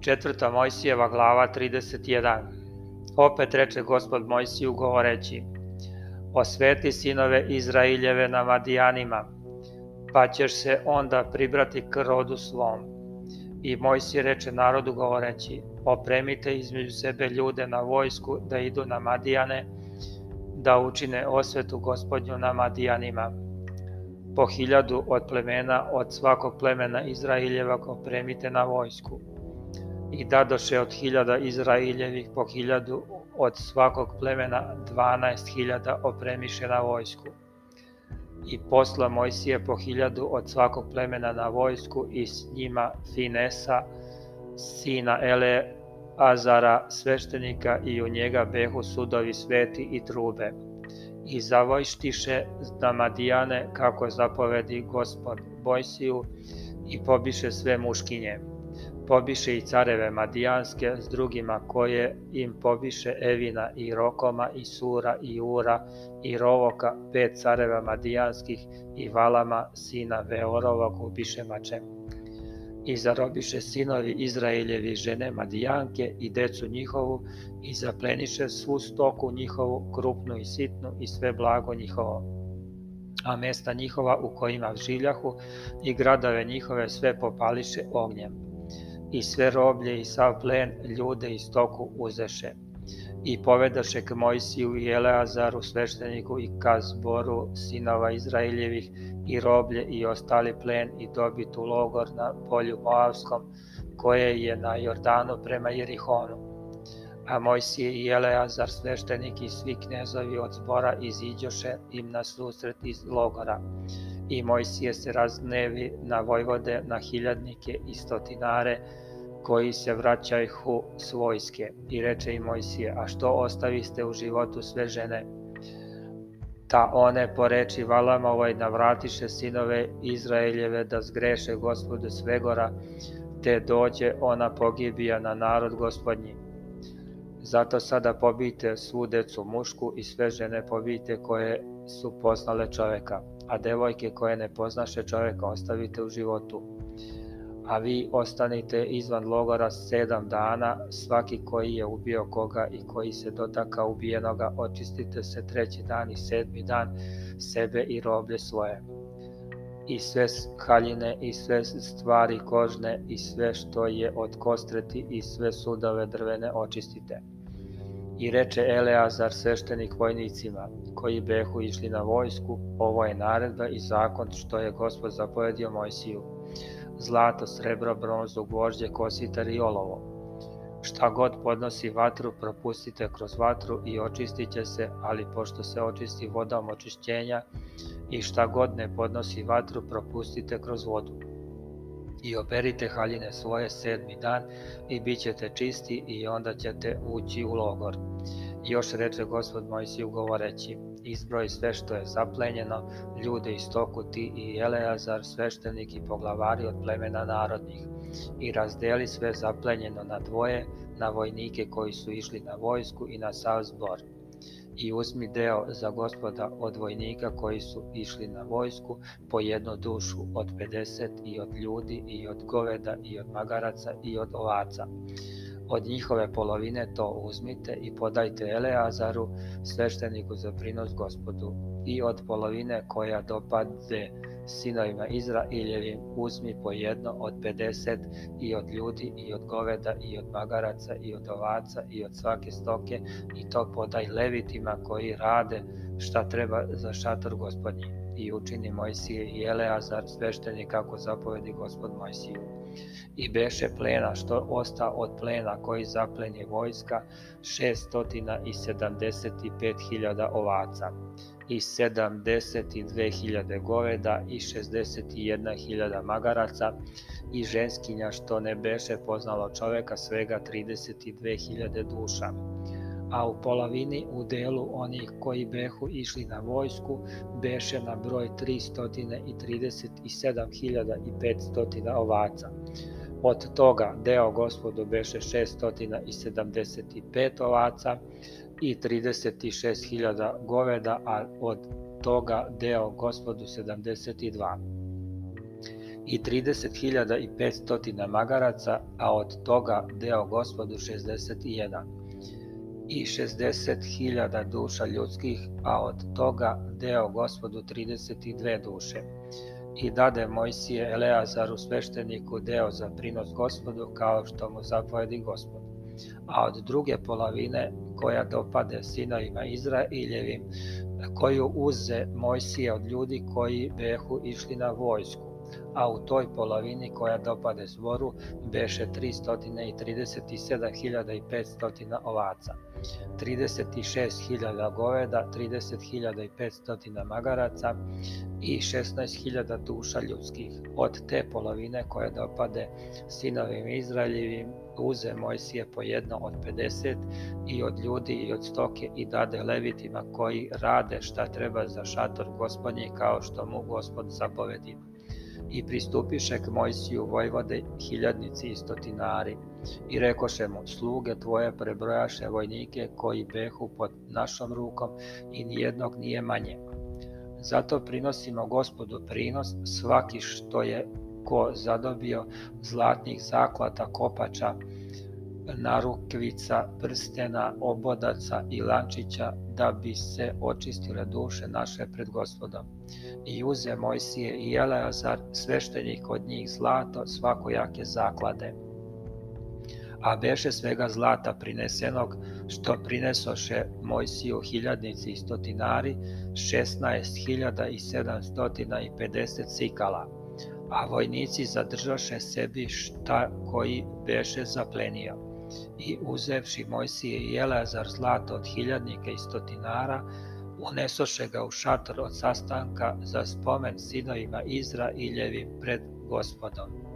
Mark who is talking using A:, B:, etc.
A: Četvrta Mojsijeva glava 31 Opet reče gospod Mojsiju govoreći Osveti sinove Izrailjeve na Madijanima, pa ćeš se onda pribrati k rodu svom. I Mojsije reče narodu govoreći Opremite između sebe ljude na vojsku da idu na Madijane, da učine osvetu gospodnju na Madijanima. Po hiljadu od plemena, od svakog plemena Izrailjeva opremite na vojsku i dadoše od hiljada Izraeljevih po hiljadu od svakog plemena dvanaest hiljada opremiše na vojsku. I posla Mojsije po hiljadu od svakog plemena na vojsku i s njima Finesa, sina Ele Azara, sveštenika i u njega behu sudovi sveti i trube. I zavojštiše na Madijane kako zapovedi gospod Bojsiju i pobiše sve muškinje pobiše i careve Madijanske s drugima koje im pobiše Evina i Rokoma i Sura i Ura i Rovoka, pet careva Madijanskih i Valama, sina Veorovog, ubiše mačem. I zarobiše sinovi Izraeljevi žene Madijanke i decu njihovu i zapleniše svu stoku njihovu, krupnu i sitnu i sve blago njihovo a mesta njihova u kojima življahu i gradove njihove sve popališe ognjem i sve roblje i sav plen ljude i stoku uzeše. I povedaše k Mojsiju i Eleazaru svešteniku i ka zboru sinova Izraeljevih i roblje i ostali plen i dobit u logor na polju Moavskom koje je na Jordanu prema Jerihonu. A Mojsije i Eleazar sveštenik i svi knezovi od zbora iziđoše im na susret iz logora. I Mojsije se raznevi na vojvode, na hiljadnike i stotinare, koji se vraćajhu s vojske. I reče i Mojsije, a što ostaviste u životu sve žene? Ta one po reči Valamovoj navratiše sinove Izraeljeve da zgreše gospodu Svegora, te dođe ona pogibija na narod gospodnji. Zato sada pobijte svu decu mušku i sve žene pobijte koje su poznale čoveka, a devojke koje ne poznaše čoveka ostavite u životu a vi ostanite izvan logora sedam dana, svaki koji je ubio koga i koji se dotaka ubijenoga, očistite se treći dan i sedmi dan sebe i roblje svoje. I sve haljine i sve stvari kožne i sve što je od kostreti i sve sudove drvene očistite. I reče Eleazar sveštenik vojnicima, koji behu išli na vojsku, ovo je naredba i zakon što je gospod zapovedio Mojsiju zlato, srebro, bronzu, gvožđe, kositar i olovo. Šta god podnosi vatru, propustite kroz vatru i očistit će se, ali pošto se očisti vodom očišćenja i šta god ne podnosi vatru, propustite kroz vodu. I operite haljine svoje sedmi dan i bit ćete čisti i onda ćete ući u logor. Još reče gospod Mojsiju govoreći, izbroj sve što je zaplenjeno, ljude i stoku ti i Eleazar, sveštenik i poglavari od plemena narodnih, i razdeli sve zaplenjeno na dvoje, na vojnike koji su išli na vojsku i na sav zbor. I uzmi deo za gospoda od vojnika koji su išli na vojsku po jednu dušu od 50 i od ljudi i od goveda i od magaraca i od ovaca Od njihove polovine to uzmite i podajte Eleazaru, svešteniku za prinos gospodu. I od polovine koja dopade sinovima Izraeljevim uzmi po jedno od 50 i od ljudi i od goveda i od magaraca i od ovaca i od svake stoke i to podaj levitima koji rade šta treba za šator gospodnji. I učini Mojsije i Eleazar sveštenik kako zapovedi gospod Mojsiju. I beše plena što osta od plena koji zapleni vojska 675.000 ovaca i 72.000 goveda i 61.000 magaraca i ženskinja što ne beše poznalo čoveka svega 32.000 duša a u polovini u delu onih koji behu išli na vojsku beše na broj 337.500 ovaca. Od toga deo gospodu beše 675 ovaca, i 36.000 goveda, a od toga deo gospodu 72 i 30.500 magaraca, a od toga deo gospodu 61 i 60.000 duša ljudskih, a od toga deo gospodu 32 duše. I dade Mojsije Eleazaru svešteniku deo za prinos gospodu, kao što mu zapovedi gospod. A od druge polovine, koja dopade sinovima Izraeljevim, koju uze Mojsije od ljudi koji behu išli na vojsku, a u toj polovini koja dopade zboru beše 337.500 ovaca, 36.000 goveda, 30.500 magaraca i 16.000 duša ljudskih. Od te polovine koja dopade sinovim Izraeljevim uze Mojsije po jedno od 50 i od ljudi i od stoke i dade levitima koji rade šta treba za šator gospodnji kao što mu gospod zapovedi i pristupiše k Mojsiju vojvode hiljadnici i stotinari i rekoše mu, sluge tvoje prebrojaše vojnike koji behu pod našom rukom i nijednog nije manje. Zato prinosimo gospodu prinos svaki što je ko zadobio zlatnih zaklata kopača, narukvica, prstena, obodaca i lančića, da bi se očistile duše naše pred gospodom. I uze Mojsije i Eleazar, sveštenik od njih zlato, svakojake zaklade. A beše svega zlata prinesenog, što prinesoše Mojsiju hiljadnici i stotinari, šestnaest hiljada i sedamstotina i pedeset sikala, a vojnici zadržaše sebi šta koji beše zaplenio i uzevši Mojsije i Eleazar zlato od hiljadnika i stotinara, unesoše ga u šator od sastanka za spomen sinovima Izraeljevim pred gospodom.